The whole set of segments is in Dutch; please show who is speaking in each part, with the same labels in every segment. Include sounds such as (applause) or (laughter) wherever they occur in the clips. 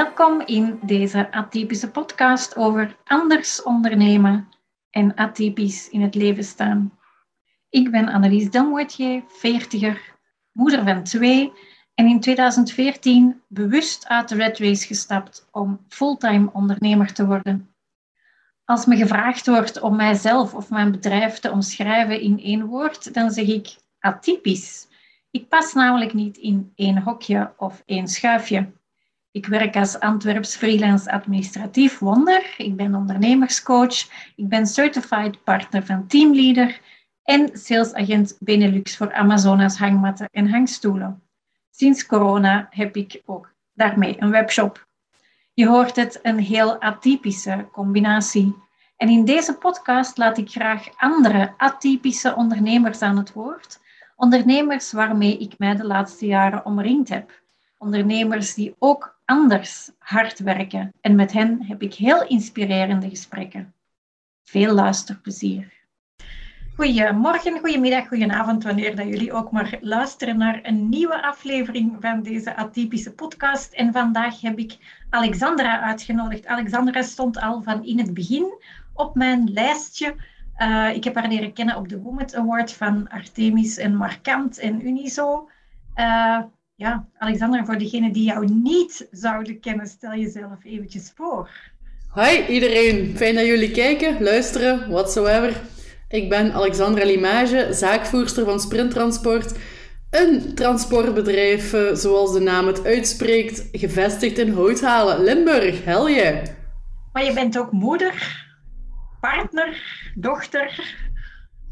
Speaker 1: Welkom in deze atypische podcast over anders ondernemen en atypisch in het leven staan. Ik ben Annelies Delmoitier, veertiger, moeder van twee en in 2014 bewust uit de Red Race gestapt om fulltime ondernemer te worden. Als me gevraagd wordt om mijzelf of mijn bedrijf te omschrijven in één woord, dan zeg ik atypisch. Ik pas namelijk niet in één hokje of één schuifje. Ik werk als Antwerps freelance administratief wonder. Ik ben ondernemerscoach. Ik ben certified partner van Teamleader en salesagent Benelux voor Amazonas hangmatten en hangstoelen. Sinds corona heb ik ook daarmee een webshop. Je hoort het, een heel atypische combinatie. En in deze podcast laat ik graag andere atypische ondernemers aan het woord. Ondernemers waarmee ik mij de laatste jaren omringd heb. Ondernemers die ook anders hard werken. En met hen heb ik heel inspirerende gesprekken. Veel luisterplezier. Goedemorgen, goedemiddag, goedenavond, wanneer dat jullie ook maar luisteren naar een nieuwe aflevering van deze atypische podcast. En vandaag heb ik Alexandra uitgenodigd. Alexandra stond al van in het begin op mijn lijstje. Uh, ik heb haar leren kennen op de Womet Award van Artemis en Markant en Uniso. Uh, ja, Alexandra, voor degenen die jou niet zouden kennen, stel jezelf eventjes voor.
Speaker 2: Hi iedereen, fijn dat jullie kijken, luisteren, whatsoever. Ik ben Alexandra Limage, zaakvoerster van Sprint Transport. Een transportbedrijf, eh, zoals de naam het uitspreekt, gevestigd in Houthalen, Limburg. Hel je.
Speaker 1: Maar je bent ook moeder, partner, dochter.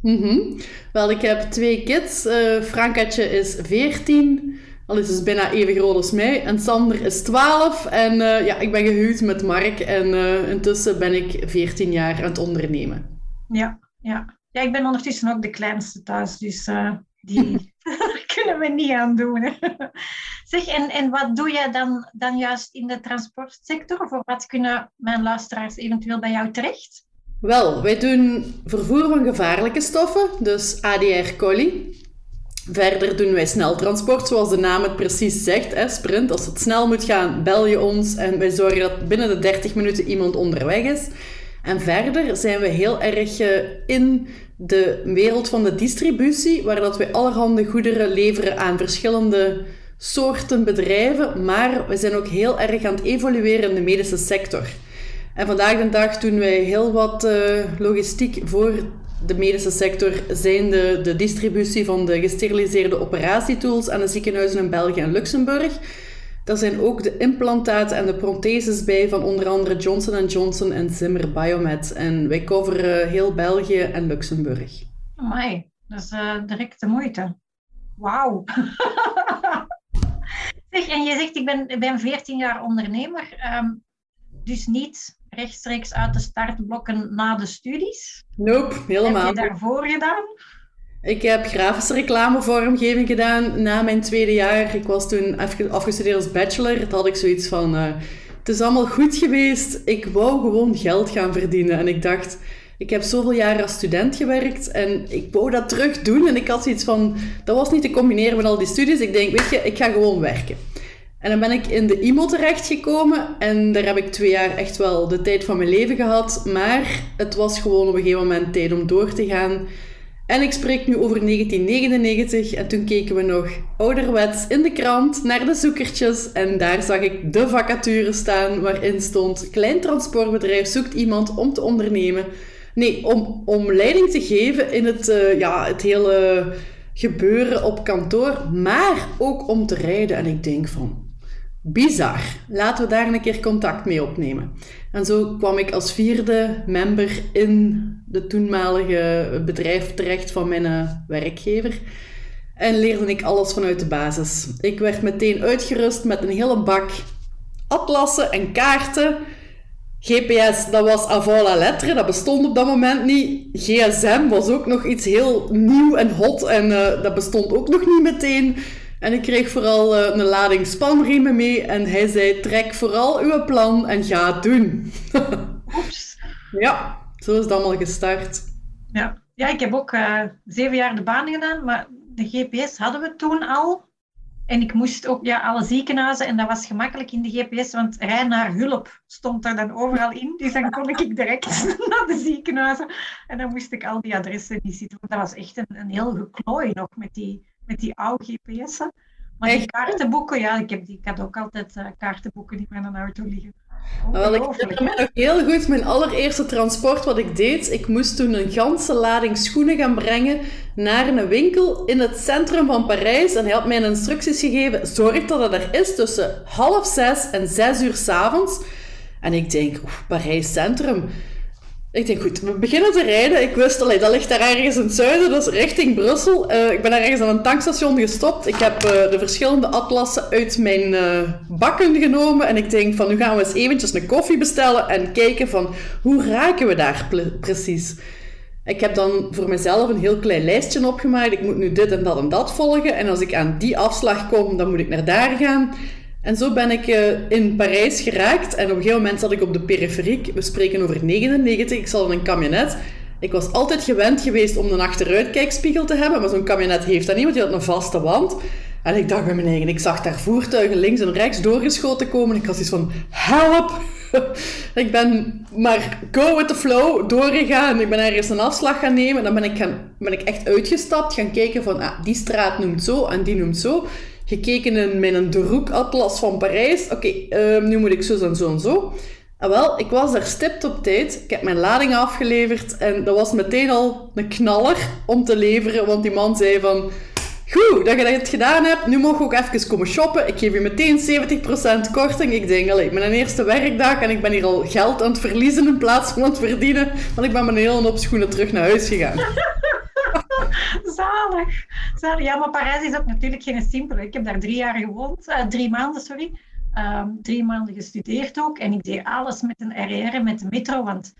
Speaker 2: Mm Wel, ik heb twee kids. Uh, Frankatje is 14, al is bijna even groot als mij. En Sander is 12. En uh, ja, ik ben gehuwd met Mark. En uh, intussen ben ik 14 jaar aan het ondernemen.
Speaker 1: Ja, ja. Ja, ik ben ondertussen ook de kleinste thuis, dus uh, die (laughs) (laughs) kunnen we niet aan doen. (laughs) zeg, en, en wat doe jij dan, dan juist in de transportsector? Of wat kunnen mijn luisteraars eventueel bij jou terecht?
Speaker 2: Wel, wij doen vervoer van gevaarlijke stoffen, dus ADR-colli. Verder doen wij sneltransport, zoals de naam het precies zegt. Sprint, als het snel moet gaan, bel je ons en wij zorgen dat binnen de 30 minuten iemand onderweg is. En verder zijn we heel erg eh, in de wereld van de distributie, waar dat we allerhande goederen leveren aan verschillende soorten bedrijven, maar we zijn ook heel erg aan het evolueren in de medische sector. En vandaag de dag doen wij heel wat uh, logistiek voor de medische sector, zijn de, de distributie van de gesteriliseerde operatietools aan de ziekenhuizen in België en Luxemburg. Daar zijn ook de implantaten en de protheses bij van onder andere Johnson Johnson en Zimmer Biomed. En wij coveren heel België en Luxemburg.
Speaker 1: Amai, dat is uh, direct de moeite. Wauw. (laughs) zeg, en je zegt, ik ben, ben 14 jaar ondernemer. Um, dus niet rechtstreeks uit de startblokken na de studies?
Speaker 2: Nope, helemaal.
Speaker 1: Heb je daarvoor gedaan?
Speaker 2: Ik heb grafische reclamevormgeving gedaan na mijn tweede jaar. Ik was toen afgestudeerd als bachelor. Dat had ik zoiets van... Uh, het is allemaal goed geweest. Ik wou gewoon geld gaan verdienen. En ik dacht... Ik heb zoveel jaar als student gewerkt en ik wou dat terug doen. En ik had zoiets van... Dat was niet te combineren met al die studies. Ik denk, weet je, ik ga gewoon werken. En dan ben ik in de IMO terechtgekomen en daar heb ik twee jaar echt wel de tijd van mijn leven gehad. Maar het was gewoon op een gegeven moment tijd om door te gaan. En ik spreek nu over 1999 en toen keken we nog ouderwets in de krant naar de zoekertjes. En daar zag ik de vacature staan waarin stond: Klein transportbedrijf zoekt iemand om te ondernemen. Nee, om, om leiding te geven in het, uh, ja, het hele gebeuren op kantoor, maar ook om te rijden. En ik denk van, Bizar. Laten we daar een keer contact mee opnemen. En zo kwam ik als vierde member in de toenmalige bedrijf terecht van mijn eh, werkgever. En leerde ik alles vanuit de basis. Ik werd meteen uitgerust met een hele bak atlassen en kaarten. GPS, dat was avant la lettre, dat bestond op dat moment niet. GSM was ook nog iets heel nieuw en hot en uh, dat bestond ook nog niet meteen. En ik kreeg vooral uh, een lading spanriemen mee en hij zei: trek vooral uw plan en ga het doen. (laughs)
Speaker 1: Oeps.
Speaker 2: Ja, zo is het allemaal gestart.
Speaker 1: Ja, ja ik heb ook uh, zeven jaar de baan gedaan, maar de GPS hadden we toen al. En ik moest ook ja, alle ziekenhuizen, en dat was gemakkelijk in de GPS, want rij naar hulp stond er dan overal in. Dus dan kon ik direct (laughs) naar de ziekenhuizen. En dan moest ik al die adressen niet zitten. Dat was echt een, een heel geklooi nog met die, met die oude GPS'en. Maar die kaartenboeken, ja, ik, heb die, ik had ook altijd uh, kaartenboeken in mijn auto liggen.
Speaker 2: Wel, ik herinner me nog heel goed mijn allereerste transport wat ik deed. Ik moest toen een ganse lading schoenen gaan brengen naar een winkel in het centrum van Parijs. En hij had mij instructies gegeven, zorg dat het er is tussen half zes en zes uur s'avonds. En ik denk, Parijs Centrum, ik denk, goed, we beginnen te rijden. Ik wist, allee, dat ligt daar ergens in het zuiden, dus richting Brussel. Uh, ik ben ergens aan een tankstation gestopt. Ik heb uh, de verschillende atlassen uit mijn uh, bakken genomen. En ik denk van, nu gaan we eens eventjes een koffie bestellen en kijken van, hoe raken we daar precies? Ik heb dan voor mezelf een heel klein lijstje opgemaakt. Ik moet nu dit en dat en dat volgen. En als ik aan die afslag kom, dan moet ik naar daar gaan. En zo ben ik uh, in Parijs geraakt. En op een gegeven moment zat ik op de periferiek. We spreken over 99. Ik zat in een camionet. Ik was altijd gewend geweest om een achteruitkijkspiegel te hebben. Maar zo'n camionet heeft dat niet, want die had een vaste wand. En ik dacht bij mijn eigen, ik zag daar voertuigen links en rechts doorgeschoten komen. Ik had iets van, help! (laughs) ik ben maar go with the flow doorgegaan. Ik ben ergens een afslag gaan nemen. En dan ben ik, ben ik echt uitgestapt, gaan kijken van, ah, die straat noemt zo en die noemt zo gekeken in mijn Droek-atlas van Parijs. Oké, ehm, nu moet ik zo en zo en zo. En wel, ik was daar stipt op tijd. Ik heb mijn lading afgeleverd en dat was meteen al een knaller om te leveren, want die man zei van... Goed, dat je dat gedaan hebt. Nu mag je ook even komen shoppen. Ik geef je meteen 70% korting. Ik denk, allee, mijn eerste werkdag en ik ben hier al geld aan het verliezen in plaats van aan het verdienen. Want ik ben mijn hele op schoenen terug naar huis gegaan. (laughs)
Speaker 1: Zalig. Zalig. Ja, maar Parijs is ook natuurlijk geen simpele. Ik heb daar drie jaar gewoond, uh, drie maanden, sorry. Um, drie maanden gestudeerd ook. En ik deed alles met een RR, met de metro, want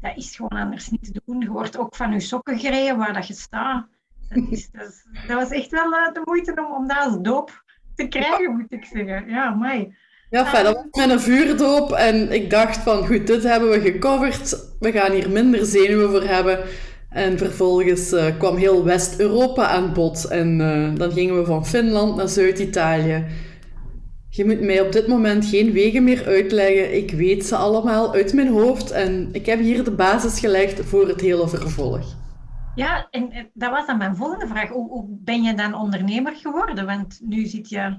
Speaker 1: dat is gewoon anders niet te doen. Je wordt ook van je sokken gereden waar dat je staat. Dat, is, (laughs) dat, dat was echt wel uh, de moeite om, om dat als doop te krijgen, moet ik zeggen. Ja, mooi.
Speaker 2: Ja, fijn, dat was met een vuurdoop en ik dacht van, goed, dit hebben we gecoverd. We gaan hier minder zenuwen voor hebben. En vervolgens uh, kwam heel West-Europa aan bod. En uh, dan gingen we van Finland naar Zuid-Italië. Je moet mij op dit moment geen wegen meer uitleggen. Ik weet ze allemaal uit mijn hoofd. En ik heb hier de basis gelegd voor het hele vervolg.
Speaker 1: Ja, en dat was dan mijn volgende vraag. Hoe, ben je dan ondernemer geworden? Want nu zit je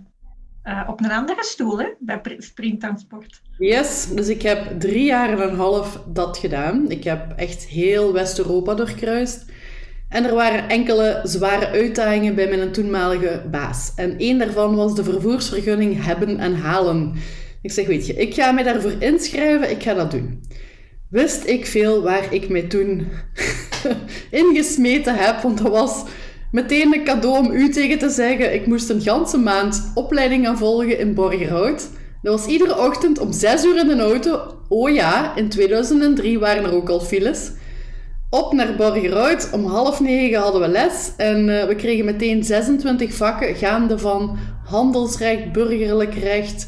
Speaker 1: uh, op een andere stoel hè, bij springtransport.
Speaker 2: Yes, dus ik heb drie jaar en een half dat gedaan. Ik heb echt heel West-Europa doorkruist. En er waren enkele zware uitdagingen bij mijn toenmalige baas. En één daarvan was de vervoersvergunning hebben en halen. Ik zeg, weet je, ik ga mij daarvoor inschrijven, ik ga dat doen. Wist ik veel waar ik mij toen (laughs) ingesmeten heb, want dat was Meteen een cadeau om u tegen te zeggen. Ik moest een ganse maand opleiding gaan volgen in Borgerhout. Dat was iedere ochtend om 6 uur in de auto. Oh ja, in 2003 waren er ook al files. Op naar Borgerhout. Om half negen hadden we les. En uh, we kregen meteen 26 vakken, gaande van handelsrecht, burgerlijk recht,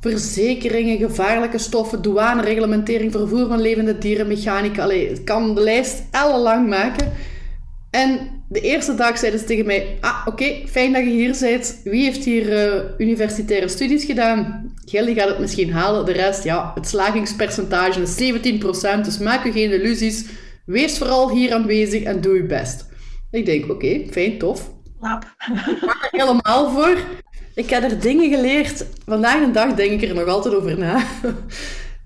Speaker 2: verzekeringen, gevaarlijke stoffen, douanereglementering, vervoer van levende dieren, mechanica. Allee, kan de lijst ellenlang maken. En de eerste dag zeiden ze tegen mij: Ah, oké, fijn dat je hier bent. Wie heeft hier uh, universitaire studies gedaan? Gelly gaat het misschien halen. De rest, ja, het slagingspercentage is 17%, dus maak je geen illusies. Wees vooral hier aanwezig en doe je best. Ik denk: Oké, fijn, tof.
Speaker 1: Lap.
Speaker 2: Ik maak er helemaal voor. Ik heb er dingen geleerd. Vandaag de dag denk ik er nog altijd over na.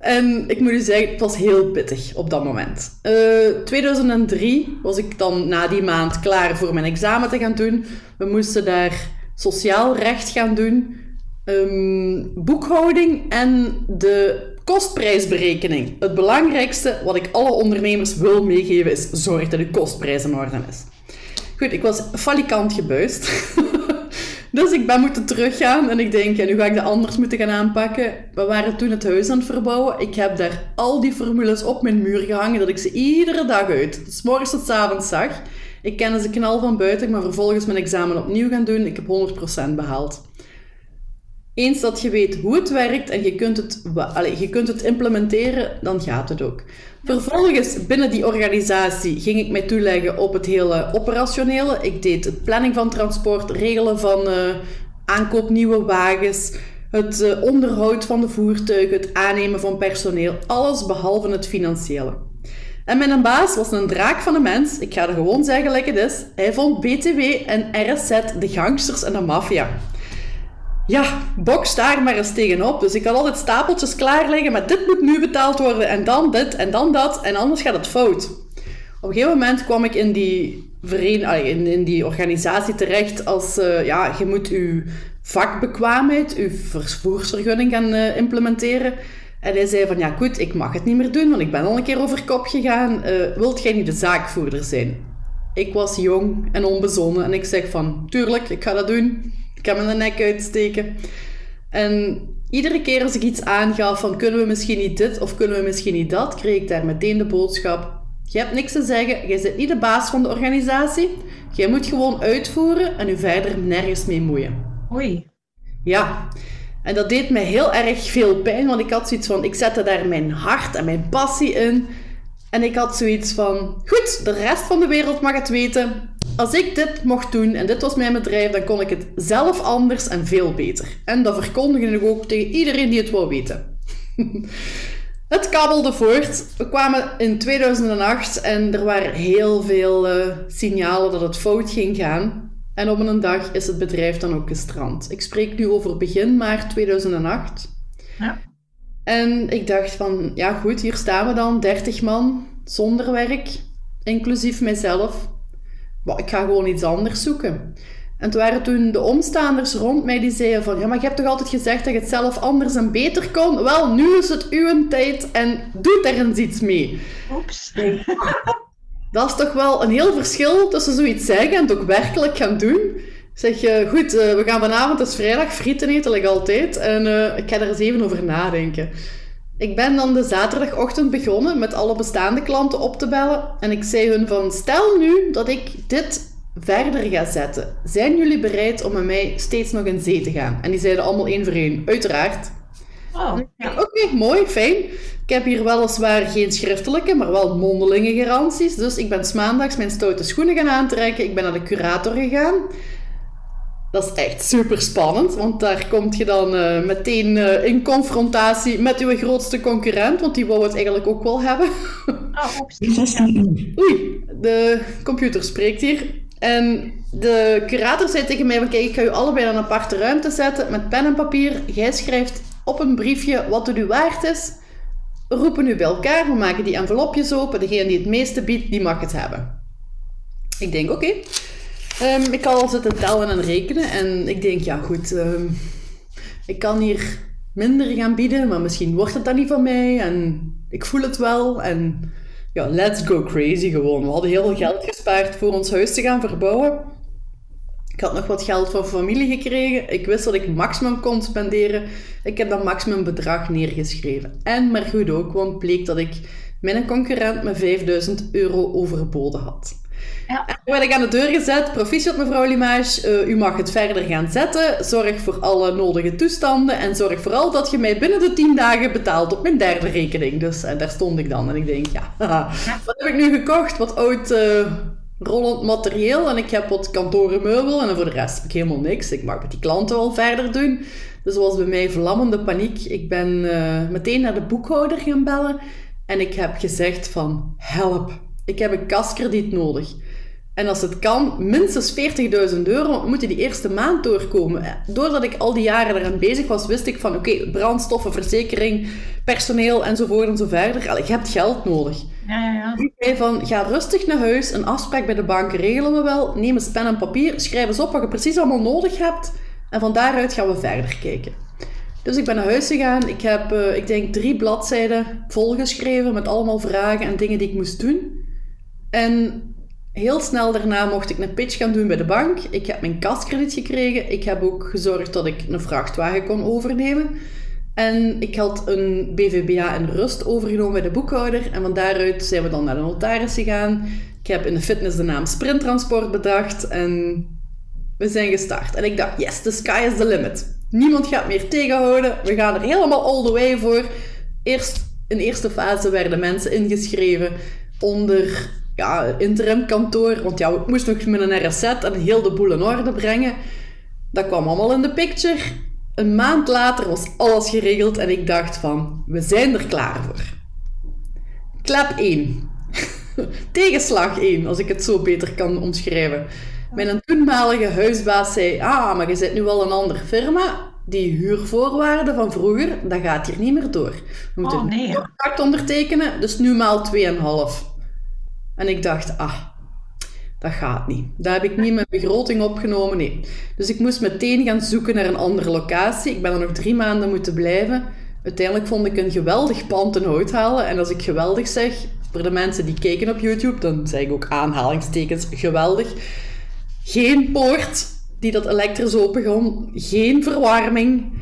Speaker 2: En ik moet u zeggen, het was heel pittig op dat moment. Uh, eh, 2003 was ik dan na die maand klaar voor mijn examen te gaan doen. We moesten daar sociaal recht gaan doen, um, boekhouding en de kostprijsberekening. Het belangrijkste wat ik alle ondernemers wil meegeven is: zorg dat de kostprijs in orde is. Goed, ik was falikant gebuist. (laughs) Dus ik ben moeten teruggaan en ik denk, ja, nu ga ik dat anders moeten gaan aanpakken. We waren toen het huis aan het verbouwen. Ik heb daar al die formules op mijn muur gehangen, dat ik ze iedere dag uit, s morgens tot s avonds zag. Ik kende ze knal van buiten, maar vervolgens mijn examen opnieuw gaan doen. Ik heb 100% behaald. Eens dat je weet hoe het werkt en je kunt het, allez, je kunt het implementeren, dan gaat het ook. Vervolgens, binnen die organisatie, ging ik mij toeleggen op het hele operationele. Ik deed het planning van transport, regelen van uh, aankoop nieuwe wagens, het eh, onderhoud van de voertuigen, het aannemen van personeel, alles behalve het financiële. En mijn baas was een draak van een mens. Ik ga er gewoon zeggen like het is. Hij vond BTW en RSZ de gangsters en de maffia. Ja, box daar maar eens tegenop. Dus ik had altijd stapeltjes klaar liggen met dit moet nu betaald worden en dan dit en dan dat en anders gaat het fout. Op een gegeven moment kwam ik in die, vereniging, in, die organisatie terecht als uh, ja, je moet je vakbekwaamheid, je vervoersvergunning gaan uh, implementeren. En hij zei van, ja goed, ik mag het niet meer doen, want ik ben al een keer over kop gegaan. Uh, wilt jij niet de zaakvoerder zijn? Ik was jong en onbezonnen en ik zeg van, tuurlijk, ik ga dat doen. Ik ga mijn nek uitsteken. En iedere keer als ik iets aangaf van, kunnen we misschien niet dit of kunnen we misschien niet dat, kreeg ik daar meteen de boodschap, je hebt niks te zeggen, jij bent niet de baas van de organisatie. Jij moet gewoon uitvoeren en u verder nergens mee moeien.
Speaker 1: Oei.
Speaker 2: Ja, en dat deed mij heel erg veel pijn, want ik had zoiets van, ik zette daar mijn hart en mijn passie in. En ik had zoiets van, goed, de rest van de wereld mag het weten. Als ik dit mocht doen en dit was mijn bedrijf, dan kon ik het zelf anders en veel beter. En dat verkondigde ik ook tegen iedereen die het wou weten. (laughs) het kabbelde voort. We kwamen in 2008 en er waren heel veel uh, signalen dat het fout ging gaan. En op een dag is het bedrijf dan ook gestrand. Ik spreek nu over begin maart 2008. Ja. En ik dacht van, ja goed, hier staan we dan, 30 man, zonder werk, inclusief mijzelf. Ik ga gewoon iets anders zoeken. En het waren toen de omstaanders rond mij die zeiden van, ja, maar je hebt toch altijd gezegd dat je het zelf anders en beter kon? Wel, nu is het uw tijd en doe er eens iets mee.
Speaker 1: Oeps. (laughs)
Speaker 2: Dat is toch wel een heel verschil tussen zoiets zeggen en het ook werkelijk gaan doen. Zeg je, goed, uh, we gaan vanavond, het is vrijdag, frieten eten, like altijd. En uh, ik ga er eens even over nadenken. Ik ben dan de zaterdagochtend begonnen met alle bestaande klanten op te bellen. En ik zei hun van, stel nu dat ik dit verder ga zetten. Zijn jullie bereid om met mij steeds nog in zee te gaan? En die zeiden allemaal één voor één, uiteraard.
Speaker 1: Oh,
Speaker 2: ja. Oké, mooi, fijn. Ik heb hier weliswaar geen schriftelijke, maar wel mondelinge garanties. Dus ik ben maandags mijn stoute schoenen gaan aantrekken. Ik ben naar de curator gegaan. Dat is echt super spannend, want daar kom je dan uh, meteen uh, in confrontatie met uw grootste concurrent, want die wou het eigenlijk ook wel hebben.
Speaker 1: Oh, (laughs) oeps.
Speaker 2: Oei, de computer spreekt hier. En de curator zei tegen mij: Kijk, ik ga u allebei in een aparte ruimte zetten met pen en papier. Jij schrijft op een briefje wat het u waard is. We roepen u bij elkaar, we maken die envelopjes open. Degene die het meeste biedt, die mag het hebben. Ik denk, oké. Ehm, ik kan al zitten tellen en rekenen. En ik denk, ja goed, ehm, ik kan hier minder gaan bieden, maar misschien wordt het dan niet van mij. En ik voel het wel. En ja, let's go crazy gewoon. We hadden heel veel geld gespaard voor ons huis te gaan verbouwen. Ik had nog wat geld van familie gekregen. Ik wist dat ik maximum kon spenderen. Ik heb dat maximum bedrag neergeschreven. En maar goed ook, want bleek dat ik mijn concurrent met 5000 euro overboden had. Ja. En werd ik aan de deur gezet. Proficiat mevrouw Limage, uh, u mag het verder gaan zetten. Zorg voor alle nodige toestanden. En zorg vooral dat je mij binnen de 10 dagen betaalt op mijn derde rekening. Dus uh, daar stond ik dan. En ik denk, ja, wat heb ik nu gekocht? Wat oud... Uh, rollend materieel en ik heb wat kantorenmeubel en voor de rest heb ik helemaal niks. Ik mag met die klanten wel verder doen. Dus was bij mij vlammende paniek. Ik ben meteen naar de boekhouder gaan bellen en ik heb gezegd van help, ik heb een kaskrediet nodig. En als het kan, minstens 40.000 euro, moet je die eerste maand doorkomen. Doordat ik al die jaren eraan bezig was, wist ik van oké, brandstoffen, verzekering, personeel enzovoort en zo verder. Je hebt geld nodig.
Speaker 1: Ja, ja, ja.
Speaker 2: Ik zei van, ga rustig naar huis, een afspraak bij de bank regelen we wel. Neem eens pen en papier, schrijf eens op wat je precies allemaal nodig hebt. En van daaruit gaan we verder kijken. Dus ik ben naar huis gegaan. Ik heb, uh, ik denk, drie bladzijden volgeschreven met allemaal vragen en dingen die ik moest doen. En heel snel daarna mocht ik een pitch gaan doen bij de bank. Ik heb mijn kaskrediet gekregen. Ik heb ook gezorgd dat ik een vrachtwagen kon overnemen. En ik had een BVBA in rust overgenomen bij de boekhouder. En van daaruit zijn we dan naar de notaris gegaan. Ik heb in de fitness de naam Sprinttransport bedacht. En we zijn gestart. En ik dacht, yes, the sky is the limit. Niemand gaat meer tegenhouden. We gaan er helemaal all the way voor. Eerst, in eerste fase werden mensen ingeschreven onder ja, interim kantoor. Want ja, ik moest nog met een RSZ en heel de boel in orde brengen. Dat kwam allemaal in de picture. Een maand later was alles geregeld en ik dacht van, we zijn er klaar voor. Klap 1. (laughs) Tegenslag 1, als ik het zo beter kan omschrijven. Mijn toenmalige huisbaas zei, ah, maar je zit nu wel een andere firma. Die huurvoorwaarden van vroeger, dat gaat hier niet meer door. We moeten
Speaker 1: Oh, nee.
Speaker 2: een contract ondertekenen, dus nu maal 2,5. En ik dacht, ah, dat gaat niet. Dat heb ik niet mijn begroting opgenomen, nee. Dus ik moest meteen gaan zoeken naar een andere locatie. Ik ben er nog drie maanden moeten blijven. Uiteindelijk vond ik een geweldig pand in hout halen. En als ik geweldig zeg, voor de mensen die kijken op YouTube, dan zeg ik ook aanhalingstekens geweldig. Geen poort die dat elektrisch open kon. Geen verwarming.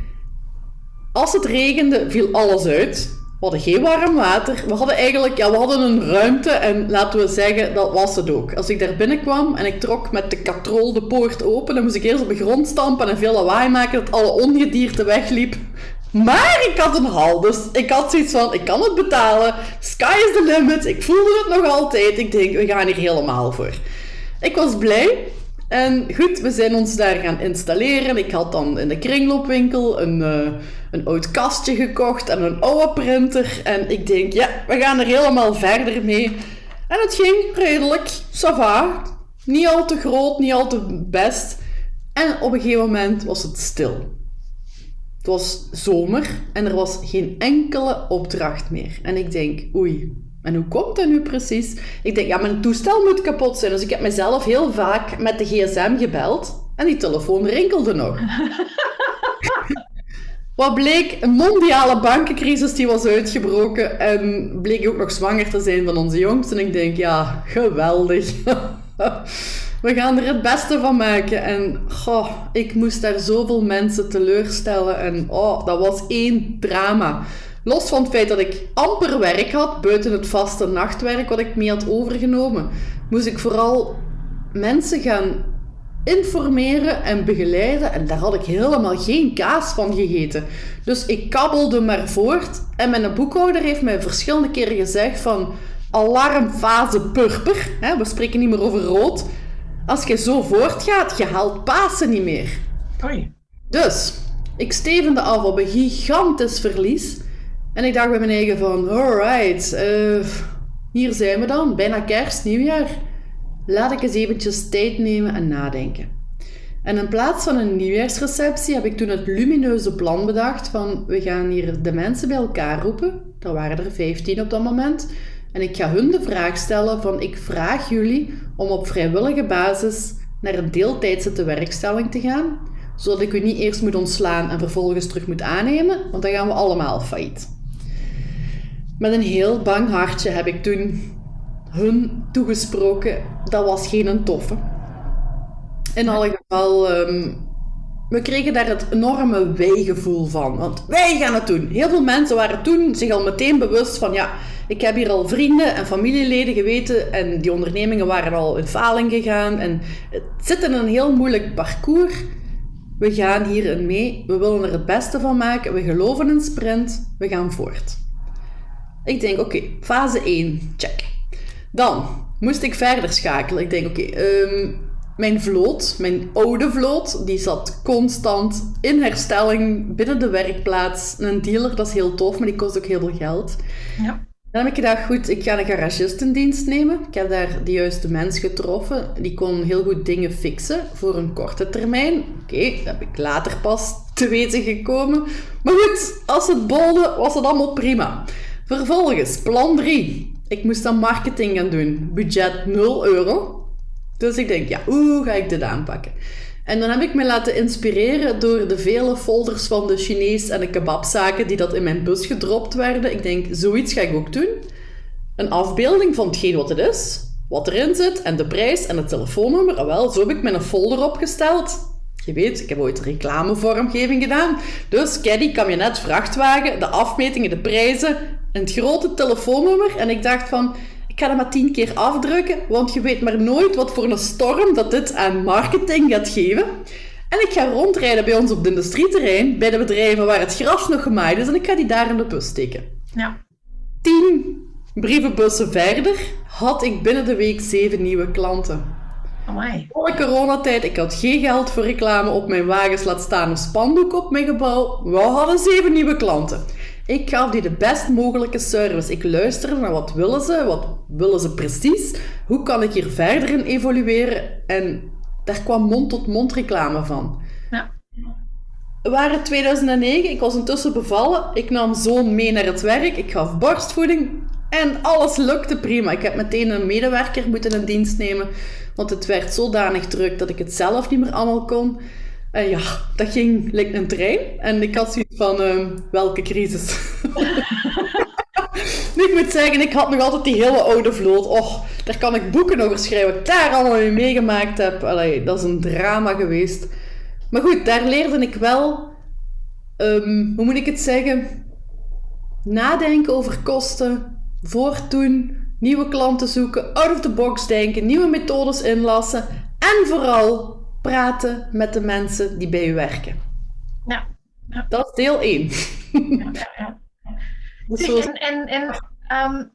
Speaker 2: Als het regende, viel alles uit. We hadden geen warm water. We hadden eigenlijk, ja, we hadden een ruimte en laten we zeggen, dat was het ook. Als ik daar binnenkwam en ik trok met de katrol de poort open, dan moest ik eerst op de grond stampen en veel lawaai maken dat alle ongedierte wegliep. Maar ik had een hal, dus ik had zoiets van, ik kan het betalen. Sky is the limit. Ik voelde het nog altijd. Ik denk, we gaan hier helemaal voor. Ik was blij. En goed, we zijn ons daar gaan installeren. Ik had dan in de kringloopwinkel een, eh, een oud kastje gekocht en een oude printer. En ik denk, ja, we gaan er helemaal verder mee. En het ging redelijk, ça va. Niet al te groot, niet al te best. En op een gegeven moment was het stil. Het was zomer en er was geen enkele opdracht meer. En ik denk, oei, en hoe komt dat nu precies? Ik denk, ja, mijn toestel moet kapot zijn. Dus ik heb mezelf heel vaak met de gsm gebeld en die telefoon rinkelde nog. (laughs) Wat bleek, een mondiale bankencrisis die was uitgebroken en bleek ook nog zwanger te zijn van onze jongste. En ik denk, ja, geweldig. (laughs) We gaan er het beste van maken. En goh, ik moest daar zoveel mensen teleurstellen. En oh, dat was één drama. Los van het feit dat ik amper werk had, buiten het vaste nachtwerk wat ik mee had overgenomen, moest ik vooral mensen gaan informeren en begeleiden. En daar had ik helemaal geen kaas van gegeten. Dus ik kabbelde maar voort. En mijn boekhouder heeft mij verschillende keren gezegd van... Alarmfase purper. Hè, we spreken niet meer over rood. Als je zo voortgaat, je haalt Pasen niet meer.
Speaker 1: Oei.
Speaker 2: Dus, ik stevende af op een gigantisch verlies. En ik dacht bij mijn eigen van, alright, eh, hier zijn we dan, bijna kerst, nieuwjaar. Laat ik eens eventjes tijd nemen en nadenken. En in plaats van een nieuwjaarsreceptie heb ik toen het lumineuze plan bedacht van, we gaan hier de mensen bij elkaar roepen. Er waren er 15 op dat moment. En ik ga hun de vraag stellen van, ik vraag jullie om op vrijwillige basis naar een deeltijdse tewerkstelling te gaan, zodat ik u niet eerst moet ontslaan en vervolgens terug moet aannemen, want dan gaan we allemaal failliet. Met een heel bang hartje heb ik toen hun toegesproken. Dat was geen een toffe. In alle geval, ehm, we kregen daar het enorme wij-gevoel van. Want wij gaan het doen. Heel veel mensen waren toen zich al meteen bewust van... Ja, ik heb hier al vrienden en familieleden geweten. En die ondernemingen waren al in faling gegaan. En het zit in een heel moeilijk parcours. We gaan hierin mee. We willen er het beste van maken. We geloven in sprint. We gaan voort. Ik denk, oké, fase 1, check. Dan moest ik verder schakelen. Ik denk, oké, ehm, mijn vloot, mijn oude vloot, die zat constant in herstelling binnen de werkplaats. Een dealer, dat is heel tof, maar die kost ook heel veel geld.
Speaker 1: Ja.
Speaker 2: Dan heb ik gedacht, goed, ik ga een garagist in dienst nemen. Ik heb daar de juiste mens getroffen. Die kon heel goed dingen fixen voor een korte termijn. Oké, dat heb ik later pas te weten gekomen. Maar goed, als het bolde, was het allemaal prima. Vervolgens, plan 3. Ik moest dan marketing gaan doen. Budget 0 euro. Dus ik denk, ja, hoe ga ik dit aanpakken? En dan heb ik me laten inspireren door de vele folders van de Chinees en de kebabzaken die dat in mijn bus gedropt werden. Ik denk, zoiets ga ik ook doen. Een afbeelding van hetgeen wat het is, wat erin zit en de prijs en het telefoonnummer. Ah, wel, zo heb ik mijn folder opgesteld. Je weet, ik heb ooit reclamevormgeving gedaan. Dus caddy, kabinet, vrachtwagen, de afmetingen, de prijzen en het grote telefoonnummer. En ik dacht van, ik ga dat maar tien keer afdrukken, want je weet maar nooit wat voor een storm dat dit aan marketing gaat geven. En ik ga rondrijden bij ons op het industrieterrein, bij de bedrijven waar het gras nog gemaaid is, en ik ga die daar in de bus steken.
Speaker 1: Ja.
Speaker 2: Tien brievenbussen verder had ik binnen de week zeven nieuwe klanten.
Speaker 1: Amai.
Speaker 2: Voor coronatijd, ik had geen geld voor reclame op mijn wagens, laat staan een spandoek op mijn gebouw. We hadden zeven nieuwe klanten. Ik gaf die de best mogelijke service. Ik luisterde naar wat willen ze, wat willen ze precies, hoe kan ik hier verder in evolueren en daar kwam mond-tot-mond reclame van.
Speaker 1: Ja.
Speaker 2: We waren 2009, ik was intussen bevallen, ik nam zoon mee naar het werk, ik gaf borstvoeding en alles lukte prima. Ik heb meteen een medewerker moeten in dienst nemen, want het werd zodanig druk dat ik het zelf niet meer allemaal kon. En ja, dat ging lijkt een trein. En ik had zoiets van, uh, welke crisis? (laughs) nu, ik moet zeggen, ik had nog altijd die hele oude vloot. Oh, daar kan ik boeken over schrijven. Wat ik daar allemaal mee meegemaakt heb. Allee, dat is een drama geweest. Maar goed, daar leerde ik wel... Um, hoe moet ik het zeggen? Nadenken over kosten. Voortdoen. Nieuwe klanten zoeken. Out of the box denken. Nieuwe methodes inlassen. En vooral praten met de mensen die bij u werken.
Speaker 1: Ja. ja.
Speaker 2: Dat is deel 1.
Speaker 1: Ja. Dus en en, en um,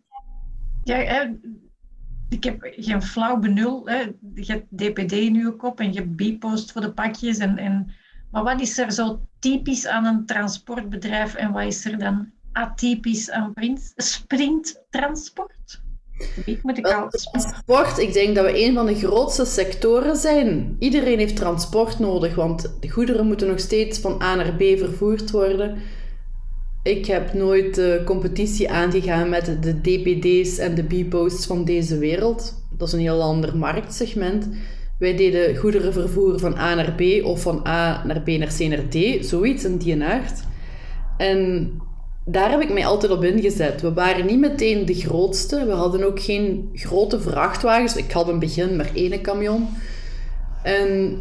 Speaker 1: ja, ik heb geen flauw benul. Hè. Je hebt DPD in je kop en je hebt B-post voor de pakjes. En, en, maar wat is er zo typisch aan een transportbedrijf en wat is er dan atypisch aan sprinttransport? Ik moet ik al...
Speaker 2: Transport, ik denk dat we een van de grootste sectoren zijn. Iedereen heeft transport nodig, want de goederen moeten nog steeds van A naar B vervoerd worden. Ik heb nooit de competitie aangegaan met de DPD's en de B-posts van deze wereld. Dat is een heel ander marktsegment. Wij deden goederenvervoer van A naar B of van A naar B naar C naar D, zoiets in die aard. En daar heb ik mij altijd op ingezet. We waren niet meteen de grootste. We hadden ook geen grote vrachtwagens. Ik had het begin maar één camion. En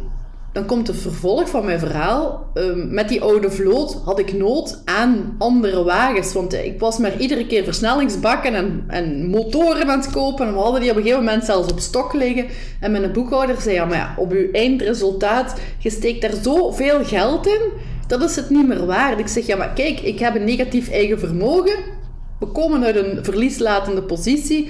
Speaker 2: dan komt het vervolg van mijn verhaal. Um, met die oude vloot had ik nood aan andere wagens. Want ik was maar iedere keer versnellingsbakken en, en motoren aan het kopen. En we hadden die op een gegeven moment zelfs op stok liggen. En mijn boekhouder zei, ja, maar ja, op uw eindresultaat, je steekt daar zoveel geld in dat is het niet meer waard. Ik zeg, ja, maar kijk, ik heb een negatief eigen vermogen. We komen uit een verlieslatende positie.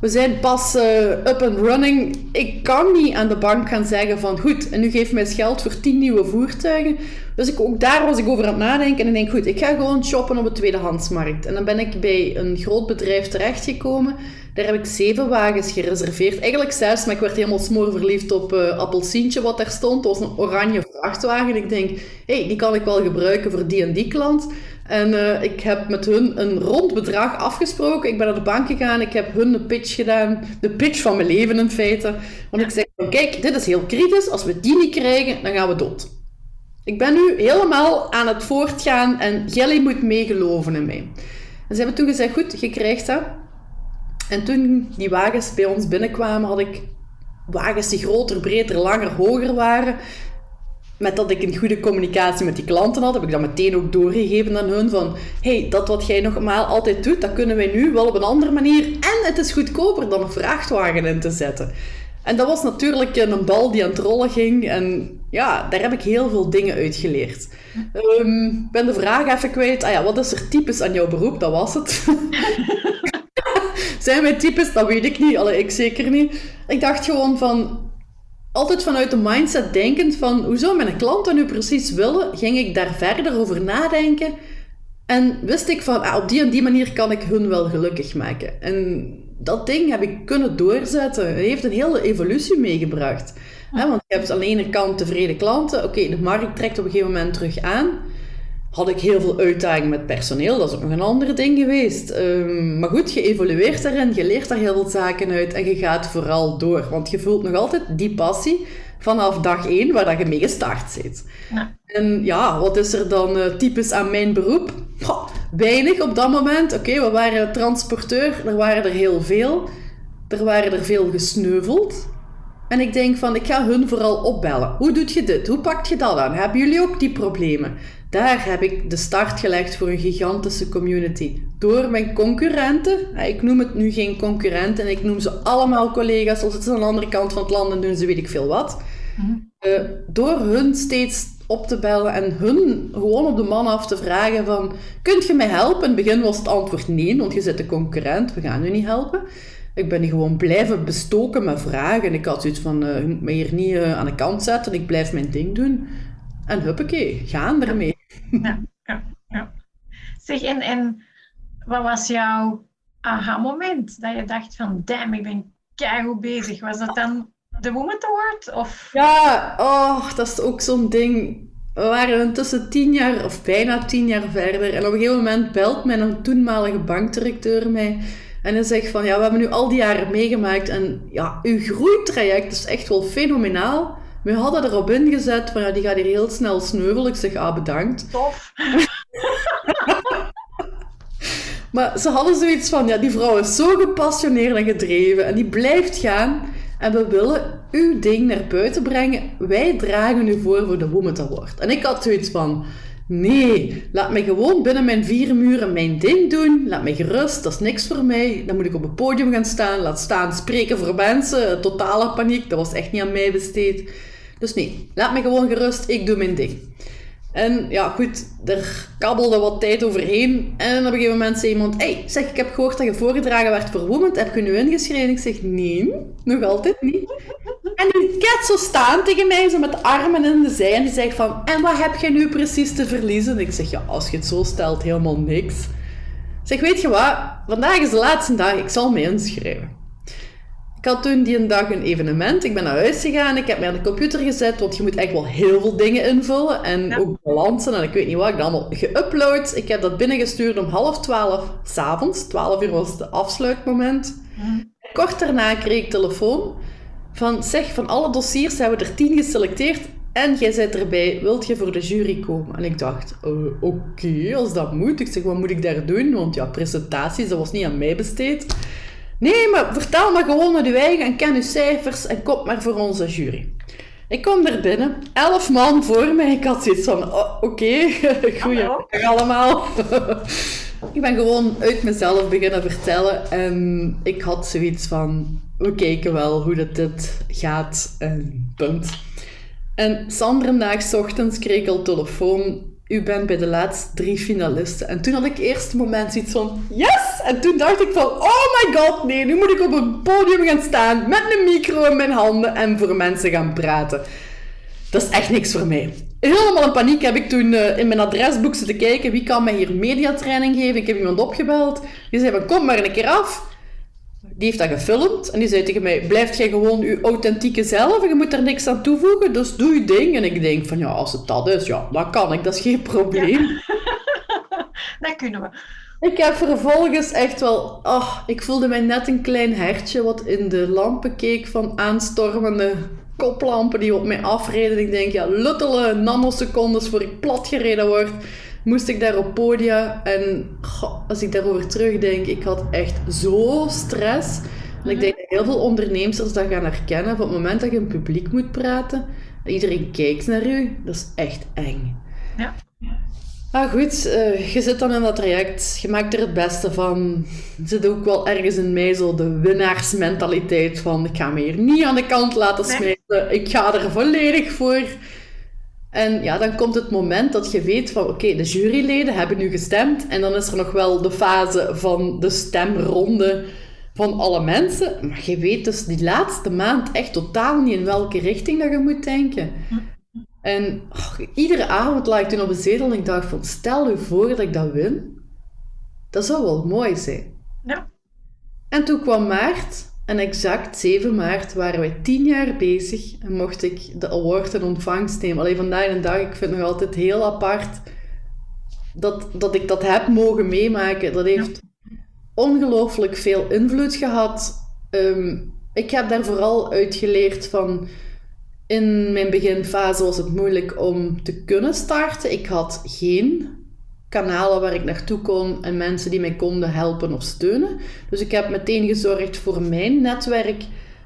Speaker 2: We zijn pas uh, up and running. Ik kan niet aan de bank gaan zeggen van goed, en nu geef mij eens geld voor 10 nieuwe voertuigen. Dus ik, ook daar was ik over aan het nadenken. En ik denk, goed, ik ga gewoon shoppen op de tweedehandsmarkt. En dan ben ik bij een groot bedrijf terechtgekomen. Daar heb ik zeven wagens gereserveerd. Eigenlijk zes, maar ik werd helemaal smoorverliefd op uh, Appelsientje wat daar stond. Dat was een oranje vrachtwagen. Ik denk, hé, hey, die kan ik wel gebruiken voor die en die klant. En uh, ik heb met hun een rond bedrag afgesproken. Ik ben naar de bank gegaan. Ik heb hun een pitch gedaan. De pitch van mijn leven in feite. Want ik zeg, kijk, dit is heel kritisch. Als we die niet krijgen, dan gaan we dood. Ik ben nu helemaal aan het voortgaan en jullie moet meegeloven in mij. En ze hebben toen gezegd, goed, je krijgt dat. En toen die wagens bij ons binnenkwamen, had ik wagens die groter, breder, langer, hoger waren. Met dat ik een goede communicatie met die klanten had, heb ik dat meteen ook doorgegeven aan hun van hey, dat wat jij nogmaals altijd doet, dat kunnen wij nu wel op een andere manier en het is goedkoper dan een vrachtwagen in te zetten. En dat was natuurlijk een bal die aan het rollen ging. En ja, daar heb ik heel veel dingen uit geleerd. Um, ik ben de vraag even kwijt. Ah ja, wat is er typisch aan jouw beroep? Dat was het. (laughs) Zijn wij typisch? Dat weet ik niet. Allee, ik zeker niet. Ik dacht gewoon van... Altijd vanuit de mindset denkend van... Hoe zou mijn klanten nu precies willen? Ging ik daar verder over nadenken. En wist ik van... Ah, op die en die manier kan ik hun wel gelukkig maken. En dat ding heb ik kunnen doorzetten. Het heeft een hele evolutie meegebracht. Want je hebt aan de ene kant tevreden klanten. Oké, de markt trekt op een gegeven moment terug aan. Had ik heel veel uitdagingen met personeel. Dat is ook nog een ander ding geweest. Um, maar goed, je evolueert daarin. Je leert daar heel veel zaken uit. En je gaat vooral door. Want je voelt nog altijd die passie vanaf dag één waar dat je mee gestart zit. Ja. En ja, wat is er dan uh, typisch aan mijn beroep? Goh, weinig op dat moment. Oké, we waren transporteur, er waren er heel veel. Er waren er veel gesneuveld. En ik denk van, ik ga hun vooral opbellen. Hoe doet je dit? Hoe pakt je dat aan? Hebben jullie ook die problemen? Daar heb ik de start gelegd voor een gigantische community. Door mijn concurrenten, ik noem het nu geen concurrenten, ik noem ze allemaal collega's, als het aan de andere kant van het land en doen ze weet ik veel wat. Mm door hun steeds op te bellen en hun gewoon op de man af te vragen van, kunt je mij helpen? In het begin was het antwoord nee, want je zit de concurrent, we gaan u niet helpen. Ik ben gewoon blijven bestoken met vragen. En ik had zoiets van, uh, je moet me hier niet uh, aan de kant zetten. Ik blijf mijn ding doen. En huppakee, gaan ermee.
Speaker 1: Ja, ja, ja. Zeg, en, en wat was jouw aha-moment? Dat je dacht van, damn, ik ben keihard bezig. Was dat dan de Woman Award? Of?
Speaker 2: Ja, oh, dat is ook zo'n ding. We waren intussen tien jaar, of bijna tien jaar verder. En op een gegeven moment belt mijn toenmalige bankdirecteur mij. En hij zegt van, ja, we hebben nu al die jaren meegemaakt. En ja, uw groeitraject is echt wel fenomenaal. We hadden erop ingezet van, ja, die gaat hier heel snel sneuvelen. Ik zeg, ah, bedankt.
Speaker 1: Tof. (laughs)
Speaker 2: maar ze hadden zoiets van, ja, die vrouw is zo gepassioneerd en gedreven. En die blijft gaan. En we willen uw ding naar buiten brengen. Wij dragen u voor voor de Woman Award. En ik had zoiets van... Nee, laat me gewoon binnen mijn vier muren mijn ding doen. Laat me gerust, dat is niks voor mij. Dan moet ik op een podium gaan staan, laat staan spreken voor mensen. Totale paniek, dat was echt niet aan mij besteed. Dus nee, laat me gewoon gerust, ik doe mijn ding. En ja, goed, er kabbelde wat tijd overheen. En op een gegeven moment zei iemand: Hey, zeg, ik heb gehoord dat je voorgedragen werd voor Women. Heb je nu ingeschreven? Ik zeg: Nee, nog altijd niet. En die kat zo staan tegen mij, zo met armen in de zij. En die zegt van: En wat heb je nu precies te verliezen? Ik zeg: Ja, als je het zo stelt, helemaal niks. Ik zeg: Weet je wat? Vandaag is de laatste dag, ik zal me inschrijven. Ik had toen die een dag een evenement. Ik ben naar huis gegaan. Ik heb me aan de computer gezet, want je moet echt wel heel veel dingen invullen. En ook balansen en ik weet niet wat. Ik heb allemaal geüpload. Ik heb dat binnengestuurd om half twaalf s'avonds. Twaalf uur was het afsluitmoment. Kort daarna kreeg ik telefoon van... Zeg, van alle dossiers hebben we er tien geselecteerd. En jij zit erbij. Wilt je voor de jury komen? En ik dacht, uh, oké, als dat moet. Ik zeg, wat moet ik daar doen? Want ja, presentaties, dat was niet aan mij besteed. Nee, maar vertel maar gewoon met uw eigen en ken uw cijfers en kom maar voor onze jury. Ik kom er binnen, elf man voor mij. Ik had zoiets van, oh, oké, (laughs) okay. goeiedag allemaal. (laughs) ik ben gewoon uit mezelf beginnen vertellen en ik had zoiets van, we kijken wel hoe dat dit gaat en punt. En Sanderdaags ochtends kreeg ik al telefoon u bent bij de laatste drie finalisten. En toen had ik eerst een moment iets van, yes! En toen dacht ik van, oh my god, nee, nu moet ik op een podium gaan staan met een micro in mijn handen en voor mensen gaan praten. Dat is echt niks voor mij. Helemaal in paniek heb ik toen uh, in mijn adresboek zitten kijken, wie kan mij hier mediatraining geven? Ik heb iemand opgebeld. Die zei van, kom maar een keer af. Die heeft dat gefilmd en die zei tegen mij: Blijf jij gewoon je authentieke zelf en je moet er niks aan toevoegen, dus doe je ding. En ik denk: van ja, als het dat is, ja, dan kan ik, dat is geen probleem. Ja. (laughs)
Speaker 1: dat kunnen we.
Speaker 2: Ik heb vervolgens echt wel, oh, ik voelde mij net een klein hertje wat in de lampen keek van aanstormende koplampen die op mij afreden. Ik denk, ja, luttele nanosecondes voor ik platgereden word moest ik daar op podia. En als ik daarover terugdenk, ik had echt zo stress. En ik denk dat heel veel ondernemers dat gaan herkennen. Op het moment dat je in publiek moet praten, iedereen kijkt naar u, dat is echt eng.
Speaker 1: Ja.
Speaker 2: Maar goed, uh, je zit dan in dat traject, je maakt er het beste van. Er zit ook wel ergens in mij zo de winnaarsmentaliteit van ik ga me hier niet aan de kant laten smijten, ik ga er volledig voor. En ja, dan komt het moment dat je weet van oké, de juryleden hebben nu gestemd. En dan is er nog wel de fase van de stemronde van alle mensen. Maar je weet dus die laatste maand echt totaal niet in welke richting dat je moet denken. En oh, iedere avond lag ik toen op een zetel en ik dacht van stel je voor dat ik dat win. Dat zou wel mooi zijn.
Speaker 1: Ja.
Speaker 2: En toen kwam maart en exact 7 maart waren wij 10 jaar bezig en mocht ik de award in ontvangst nemen. Alleen vandaag de dag, ik vind het nog altijd heel apart dat, dat ik dat heb mogen meemaken. Dat heeft ongelooflijk veel invloed gehad. Ehm, ik heb daar vooral uit geleerd van... In mijn beginfase was het moeilijk om te kunnen starten. Ik had geen kanalen waar ik naartoe kon en mensen die mij konden helpen of steunen. Dus ik heb meteen gezorgd voor mijn netwerk.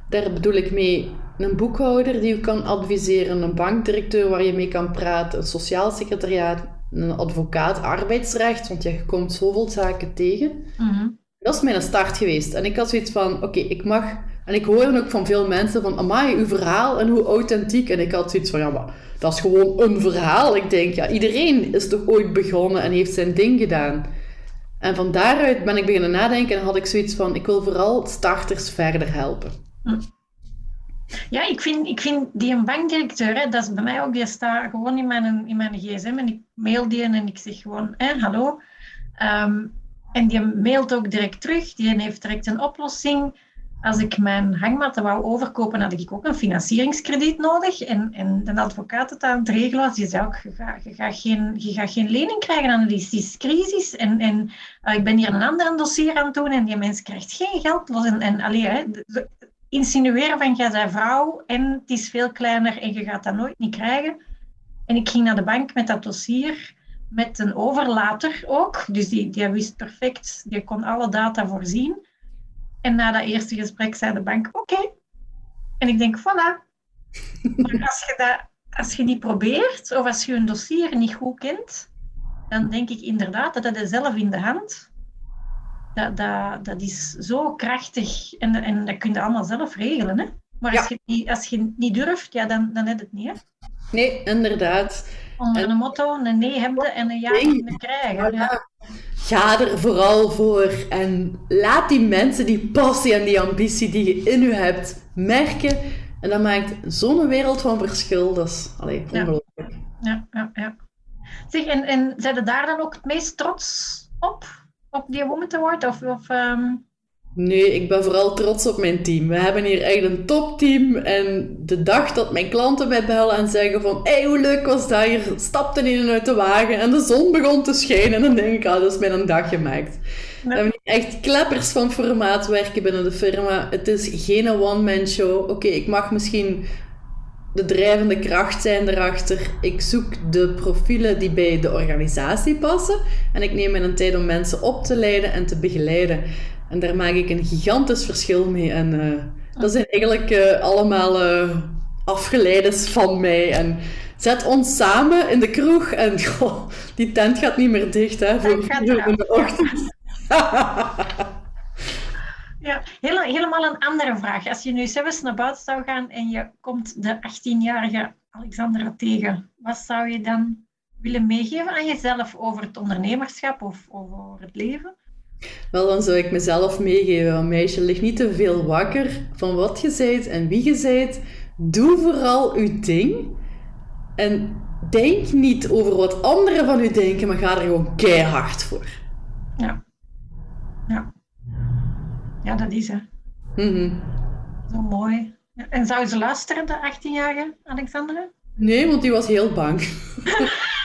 Speaker 2: Daar bedoel ik mee een boekhouder die u kan adviseren, een bankdirecteur waar je mee kan praten, een sociaal secretariaat, een advocaat arbeidsrecht, want je komt zoveel zaken tegen.
Speaker 1: Mhm.
Speaker 2: Dat is mijn start geweest. En ik had zoiets van, oké, ik mag... En ik hoor ook van veel mensen van, amai, uw verhaal en hoe authentiek. En ik had zoiets van, ja, maar dat is gewoon een verhaal. Ik denk, ja, iedereen is toch ooit begonnen en heeft zijn ding gedaan. En van daaruit ben ik beginnen nadenken en had ik zoiets van, ik wil vooral starters verder helpen. Hm.
Speaker 1: Ja, ik vind, ik vind die een bankdirecteur, dat is bij mij ook, die staat gewoon in mijn, in mijn gsm en ik mail die en ik zeg gewoon, hè, hallo. Ehm, en die mailt ook direct terug, die heeft direct een oplossing als ik mijn hangmatten wou overkopen, had ik ook een financieringskrediet nodig. En, en de advocaat het aan het regelen was, die zei ook, je gaat, geen, je gaat geen lening krijgen aan die crisis. En, en uh, ik ben hier een ander dossier aan het doen en die mens krijgt geen geld los. En, en hè, insinueren van, jij bent vrouw en het is veel kleiner en je gaat dat nooit niet krijgen. En ik ging naar de bank met dat dossier, met een overlater ook. Dus die, die wist perfect, die kon alle data voorzien. En na dat eerste gesprek zei de bank, oké. En ik denk, voilà. Maar (laughs) als je, dat, als je niet probeert, of als je een dossier niet goed kent, dan denk ik inderdaad dat dat zelf in de hand. Dat, dat, dat is zo krachtig en, en dat kun je allemaal zelf regelen. Hè? Maar als, je, niet, als je niet durft, ja, dan, dan heb je het niet. Hè?
Speaker 2: Nee, inderdaad.
Speaker 1: Onder een motto, een nee hebben en een ja nee. krijgen. Ja.
Speaker 2: Ga er vooral voor en laat die mensen die passie en die ambitie die je in u hebt merken. En dat maakt zo'n wereld van verschil. Dat is allee, ongelooflijk.
Speaker 1: Ja, ja, ja. Zeg, en, en zijn er daar dan ook het meest trots op? Op die Woman Award? Of, of ehm,
Speaker 2: Nee, ik ben vooral trots op mijn team. We hebben hier echt een topteam. En de dag dat mijn klanten mij bellen en zeggen van... Hé, hey, hoe leuk was dat? Hier stapte in en uit de wagen en de zon begon te schijnen. En dan denk ik, ah, dat is mijn een dag gemaakt. We hebben echt kleppers van formaat werken binnen de firma. Het is geen one-man show. Oké, ik mag misschien de drijvende kracht zijn erachter. Ik zoek de profielen die bij de organisatie passen. En ik neem mijn tijd om mensen op te leiden en te begeleiden. En daar maak ik een gigantisch verschil mee. En uh, dat zijn eigenlijk uh, allemaal uh, afgeleiders van mij. En zet ons samen in de kroeg en (laughs) goh, die tent gaat niet meer dicht hè, voor in de ochtend. (laughs)
Speaker 1: ja, helemaal een andere vraag. Als je nu zelfs naar buiten zou gaan en je komt de 18-jarige Alexandra tegen, wat zou je dan willen meegeven aan jezelf over het ondernemerschap of over het leven?
Speaker 2: Wel, dan zou ik mezelf meegeven, meisje, lig niet te veel wakker van wat je zijt en wie je zijt. Doe vooral uw ding. En denk niet over wat anderen van u denken, maar ga er gewoon keihard voor.
Speaker 1: Ja. Ja. Ja, dat is het.
Speaker 2: Mm
Speaker 1: Zo mooi. En zou ze luisteren, de 18-jarige Alexandra?
Speaker 2: Nee, want die was heel bang. (laughs)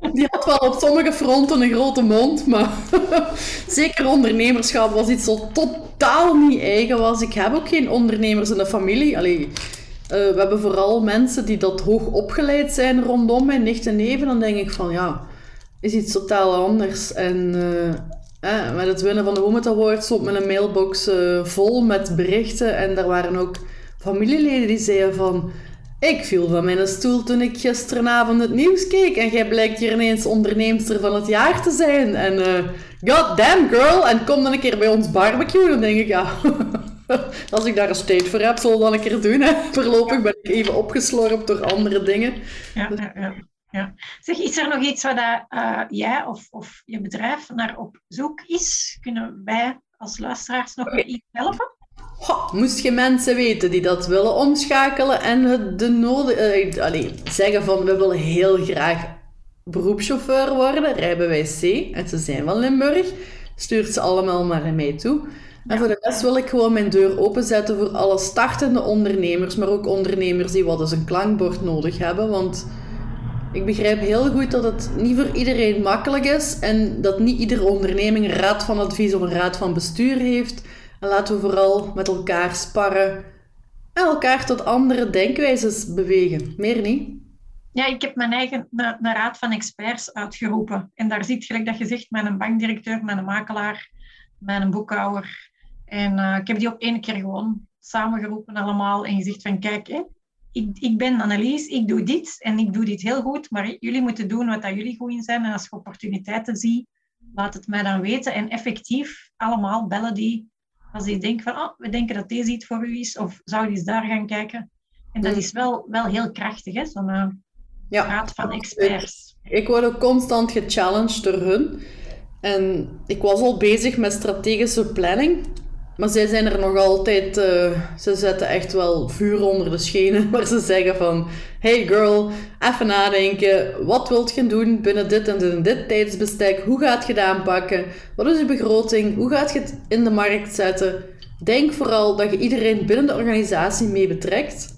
Speaker 2: Die had wel op sommige fronten een grote mond, maar (laughs) zeker ondernemerschap was iets wat totaal niet eigen was. Ik heb ook geen ondernemers in de familie. Allee, uh, we hebben vooral mensen die dat hoog opgeleid zijn rondom mijn nicht en neven. Dan denk ik van ja, is iets totaal anders. En uh, eh, met het winnen van de Women Awards stond mijn mailbox vol met berichten. En daar waren ook familieleden die zeiden van ik viel van mijn stoel toen ik gisteravond het nieuws keek en jij blijkt hier ineens onderneemster van het jaar te zijn. En uh, god damn girl, en kom dan een keer bij ons barbecue. Dan denk ik, ja, (laughs) als ik daar een tijd voor heb, zal dan een keer doen. Hè. Voorlopig ben ik even opgeslorpt door andere dingen.
Speaker 1: Ja, ja, ja. ja. Zeg, is er nog iets waar uh, jij of, of je bedrijf naar op zoek is? Kunnen wij als luisteraars nog iets helpen?
Speaker 2: Moest je mensen weten die dat willen omschakelen en de nodige, uh, zeggen van we willen heel graag beroepschauffeur worden, rijbewijs C, en ze zijn van Limburg, stuurt ze allemaal maar naar mij toe. En voor de rest wil ik gewoon mijn deur openzetten voor alle startende ondernemers, maar ook ondernemers die wat eens een klankbord nodig hebben, want ik begrijp heel goed dat het niet voor iedereen makkelijk is en dat niet iedere onderneming een raad van advies of een raad van bestuur heeft. En laten we vooral met elkaar sparren en elkaar tot andere denkwijzes bewegen. Meer niet.
Speaker 1: Ja, ik heb mijn eigen de, raad van experts uitgeroepen. En daar zit, gelijk dat je zegt, mijn bankdirecteur, mijn makelaar, mijn boekhouder. En uh, ik heb die op één keer gewoon samengeroepen allemaal en gezegd van kijk, hè, ik, ik ben Annelies, ik doe dit en ik doe dit heel goed, maar jullie moeten doen wat dat jullie goed in zijn. En als je opportuniteiten ziet, laat het mij dan weten. En effectief allemaal bellen die als die denkt van, oh, we denken dat deze iets voor u is, of zou je eens daar gaan kijken. En dat mm. is wel, wel heel krachtig, hè, zo'n uh, ja. raad van experts.
Speaker 2: Ik, word ook constant gechallenged door hun. En ik was al bezig met strategische planning. Maar zij zijn er nog altijd... eh, ze zetten echt wel vuur onder de schenen. (laughs) Waar ze zeggen van... Hey girl, even nadenken. Wat wilt je doen binnen dit en dit en dit tijdsbestek? Hoe gaat je het aanpakken? Wat is je begroting? Hoe gaat je het in de markt zetten? Denk vooral dat je iedereen binnen de organisatie mee betrekt.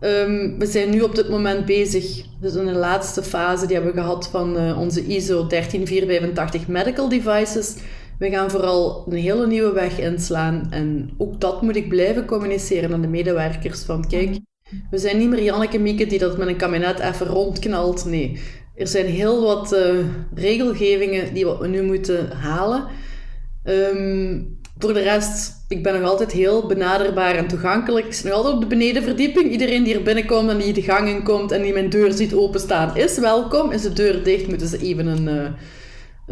Speaker 2: Ehm, we zijn nu op dit moment bezig, dus in de laatste fase die hebben we gehad van eh, onze ISO 13485 medical devices. We gaan vooral een hele nieuwe weg inslaan en ook dat moet ik blijven communiceren aan de medewerkers van kijk, we zijn niet meer Janneke Mieke die dat met een kabinet even rondknalt. Nee, er zijn heel wat eh, regelgevingen die we nu moeten halen. Ehm, voor de rest, ik ben nog altijd heel benaderbaar en toegankelijk. Ik zit nog altijd op de benedenverdieping. Iedereen die er binnenkomt en die de gang in komt en die mijn deur ziet openstaan, is welkom. Is de deur dicht, moeten ze even een, eh,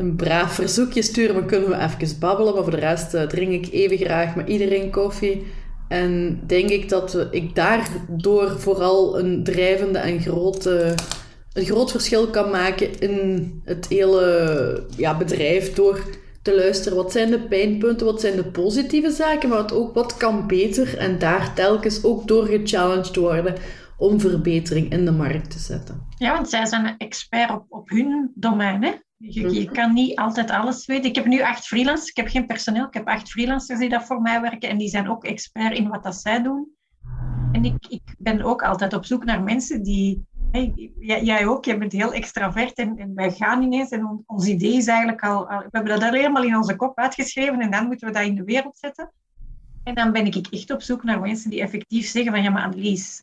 Speaker 2: een braaf verzoekje sturen. Dan kunnen we even babbelen. Maar voor de rest eh, drink ik even graag met iedereen koffie. En denk ik dat ik daardoor vooral een drijvende en grote, een groot verschil kan maken in het hele ja, bedrijf. Door te luisteren wat zijn de pijnpunten, wat zijn de positieve zaken, maar ook wat kan beter. En daar telkens ook door gechallenged worden om verbetering in de markt te zetten.
Speaker 1: Ja, want zij zijn een expert op, op hun domein. Hè? Je, kan niet altijd alles weten. Ik heb nu acht freelancers. Ik heb geen personeel. Ik heb acht freelancers die dat voor mij werken. En die zijn ook expert in wat dat zij doen. En ik, ik ben ook altijd op zoek naar mensen die... Jij, ook, jij bent heel extravert en, en wij gaan ineens. En on- ons idee is eigenlijk al. We hebben dat al helemaal in onze kop uitgeschreven en dan moeten we dat in de wereld zetten. En dan ben ik echt op zoek naar mensen die effectief zeggen van... Ja, maar Annelies,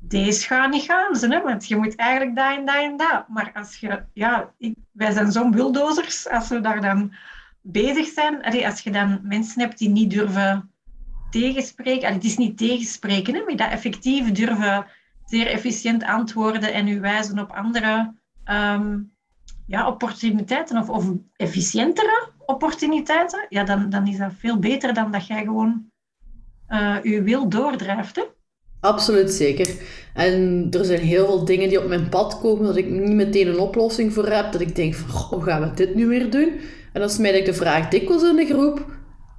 Speaker 1: deze gaat niet gaan, ze, hè? want je moet eigenlijk dat en dat en dat. Maar als je, ja, wij zijn zo'n bulldozers, als we daar dan bezig zijn, als je dan mensen hebt die niet durven tegenspreken, allee, het is niet tegenspreken, hè, maar dat effectief durven zeer efficiënt antwoorden en u wijzen op andere ehm, ja, opportuniteiten of, of efficiëntere opportuniteiten, ja, dan, dan is dat veel beter dan dat jij gewoon eh je wil doordrijft. Hè?
Speaker 2: Absoluut zeker. En er zijn heel veel dingen die op mijn pad komen dat ik niet meteen een oplossing voor heb. Dat ik denk van, "Goh, hoe gaan we dit nu weer doen? En dan smijt ik de vraag dikwijls in de groep.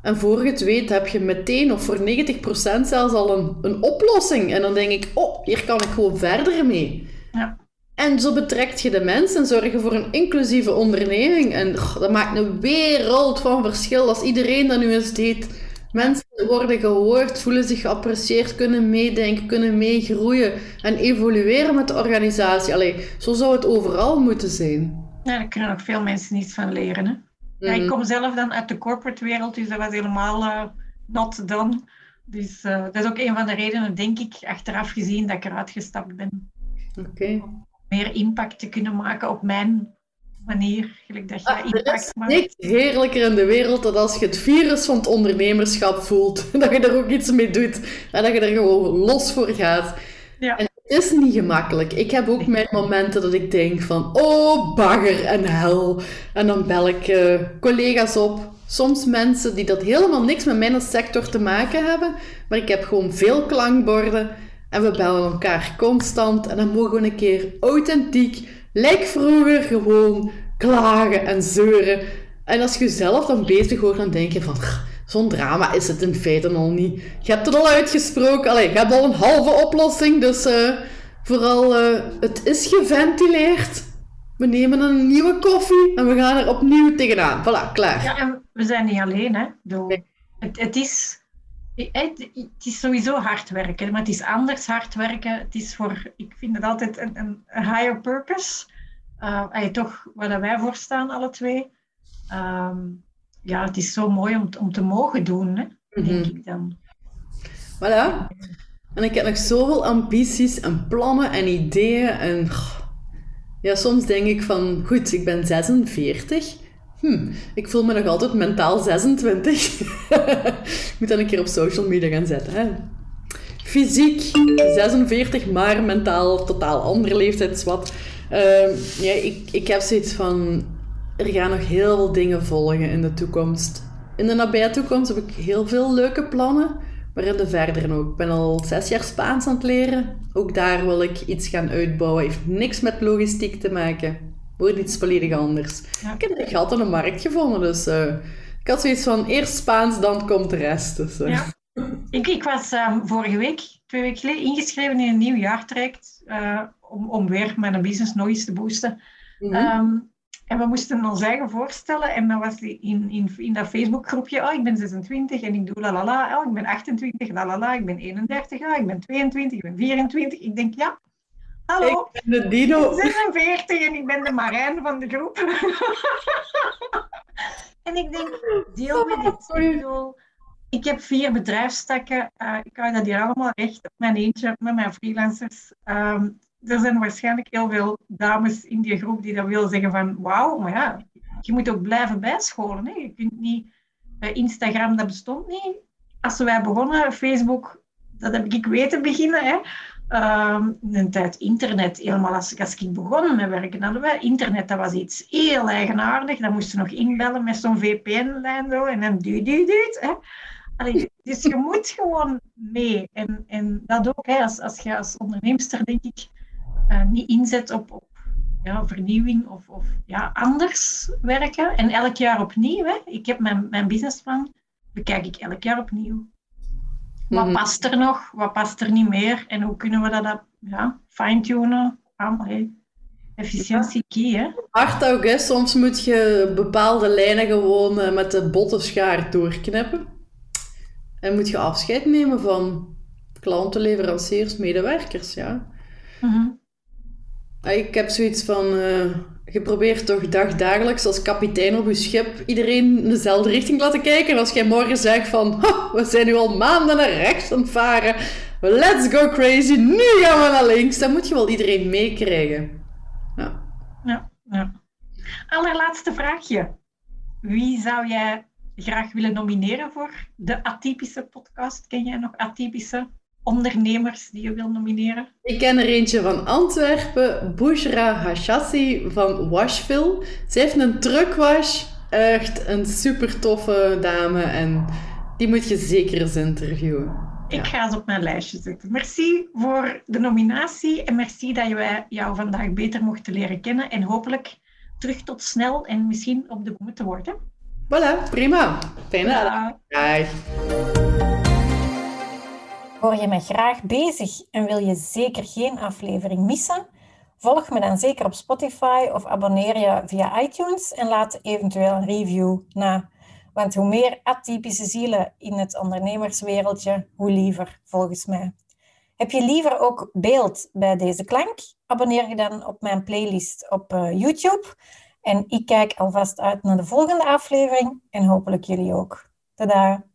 Speaker 2: En voor je het weet heb je meteen, of voor 90% zelfs al een, een oplossing. En dan denk ik, oh, hier kan ik gewoon verder mee.
Speaker 1: Ja.
Speaker 2: En zo betrekt je de mensen en zorg je voor een inclusieve onderneming. En dat maakt een wereld van verschil als iedereen dat nu eens deed. Mensen worden gehoord, voelen zich geapprecieerd, kunnen meedenken, kunnen meegroeien en evolueren met de organisatie. Allee, zo zou het overal moeten zijn.
Speaker 1: Ja, daar kunnen nog veel mensen iets van leren. Hè? Ja, ik
Speaker 2: Mhm.
Speaker 1: kom zelf dan uit de corporate wereld, dus dat was helemaal eh, not done. Dus eh, dat is ook een van de redenen, denk ik, achteraf gezien, dat ik eruit gestapt ben.
Speaker 2: Oké.
Speaker 1: Meer impact te kunnen maken op mijn manier, gelijk dat je
Speaker 2: Ah, er is
Speaker 1: maakt.
Speaker 2: niks heerlijker in de wereld dan als je het virus van het ondernemerschap voelt. (laughs) Dat je er ook iets mee doet. En dat je er gewoon los voor gaat.
Speaker 1: Ja.
Speaker 2: En het is niet gemakkelijk. Ik heb ook mijn momenten dat ik denk van... Oh, bagger en hel. En dan bel ik eh, collega's op. Soms mensen die dat helemaal niks met mijn sector te maken hebben. Maar ik heb gewoon veel klankborden. En we bellen elkaar constant. En dan mogen we een keer authentiek, lijk vroeger, gewoon klagen en zeuren. En als je zelf dan bezig wordt, dan denk je van... "Ch, Zo'n drama is het in feite al niet. Je hebt het al uitgesproken. Allee, je hebt al een halve oplossing. Dus eh, vooral, eh, het is geventileerd. We nemen een nieuwe koffie en we gaan er opnieuw tegenaan. Voilà, klaar.
Speaker 1: Ja, en we zijn niet alleen. Hè? Bedoel, het, het, is, het, het is sowieso hard werken, maar het is anders hard werken. Het is voor, ik vind het altijd een, een higher purpose. Uh, en toch waar wij voor staan, alle twee. Ehm, ja, het is zo mooi om, om te mogen doen, hè? denk
Speaker 2: Mhm.
Speaker 1: ik dan.
Speaker 2: Voilà. En ik heb nog zoveel ambities en plannen en ideeën. En ja, soms denk ik van, goed, ik ben 46. Hm, ik voel me nog altijd mentaal 26. (laughs) ik moet dat een keer op social media gaan zetten. Hè? Fysiek 46, maar mentaal totaal andere leeftijdswat. Ehm ja, ik, ik heb zoiets van, er gaan nog heel veel dingen volgen in de toekomst. In de nabije toekomst heb ik heel veel leuke plannen. Maar in de verdere ook. Ik ben al zes jaar Spaans aan het leren. Ook daar wil ik iets gaan uitbouwen. Heeft niks met logistiek te maken. Wordt iets volledig anders. Ik heb een gat in de markt gevonden, dus uh, ik had zoiets van eerst Spaans, dan komt de rest. Dus, uh.
Speaker 1: ja. ik, ik was um, vorige week, twee weken geleden, ingeschreven in een nieuw jaartraject om, om weer mijn business nog eens te boosten. Mm -hmm. um, en we moesten ons eigen voorstellen. En dan was die in, in, in dat Facebookgroepje. Oh, ik ben 26 en ik doe la la la. Oh, ik ben 28, la la la. Ik ben 31, oh, ik ben 22, ik ben 24. Ik denk, ja, hallo.
Speaker 2: Ik ben de Dino.
Speaker 1: Ik ben 46 en ik ben de Marijn van de groep. (laughs) en ik denk, deel met dit. Ik heb vier bedrijfstakken. Uh, ik hou dat hier allemaal recht op mijn eentje met mijn freelancers. Um, er zijn waarschijnlijk heel veel dames in die groep die dat willen zeggen van wauw, maar ja, je moet ook blijven bijscholen. Hè. Je kunt niet, uh, Instagram dat bestond niet. Als wij begonnen, Facebook, dat heb ik weten beginnen. Hè. Um, een tijd internet, helemaal als, als ik begon met werken, hadden wij internet, dat was iets heel eigenaardig. Dan moesten nog inbellen met zo'n VPN-lijn zo, en dan duut. Allee, dus je moet gewoon mee. En, en dat ook, hè, als, als je als onderneemster, denk ik, uh, niet inzet op, op ja, vernieuwing of, of ja, anders werken. En elk jaar opnieuw. Hè. Ik heb mijn, mijn businessplan, bekijk ik elk jaar opnieuw. Wat mm -hmm. past er nog, wat past er niet meer en hoe kunnen we dat ja, fine-tunen? Hey. Efficiëntie key, hè?
Speaker 2: Hard ook, hè? Soms moet je bepaalde lijnen gewoon uh, met de bottenschaar doorknippen. En moet je afscheid nemen van klanten, leveranciers, medewerkers, ja. Mm -hmm. Ik heb zoiets van, uh, je probeert toch dagdagelijks als kapitein op je schip iedereen in dezelfde richting laten kijken. En als jij morgen zegt van, we zijn nu al maanden naar rechts aan het varen, let's go crazy, nu gaan we naar links, dan moet je wel iedereen meekrijgen.
Speaker 1: Ja. ja, ja. Allerlaatste vraagje. Wie zou jij graag willen nomineren voor de atypische podcast? Ken jij nog atypische ondernemers die je wil nomineren?
Speaker 2: Ik ken er eentje van Antwerpen, Bushra Hashassi van Washville. Ze heeft een truckwash. Echt een super toffe dame en die moet je zeker eens interviewen.
Speaker 1: Ik ga ze op mijn lijstje zetten. Merci voor de nominatie en merci dat wij jou vandaag beter mochten leren kennen en hopelijk terug tot snel en misschien op de boom te worden.
Speaker 2: Voilà, prima. Fijne dag.
Speaker 1: Hoor je me graag bezig en wil je zeker geen aflevering missen? Volg me dan zeker op Spotify of abonneer je via iTunes en laat eventueel een review na. Want hoe meer atypische zielen in het ondernemerswereldje, hoe liever volgens mij. Heb je liever ook beeld bij deze klank? Abonneer je dan op mijn playlist op uh, YouTube. En ik kijk alvast uit naar de volgende aflevering en hopelijk jullie ook. Tada!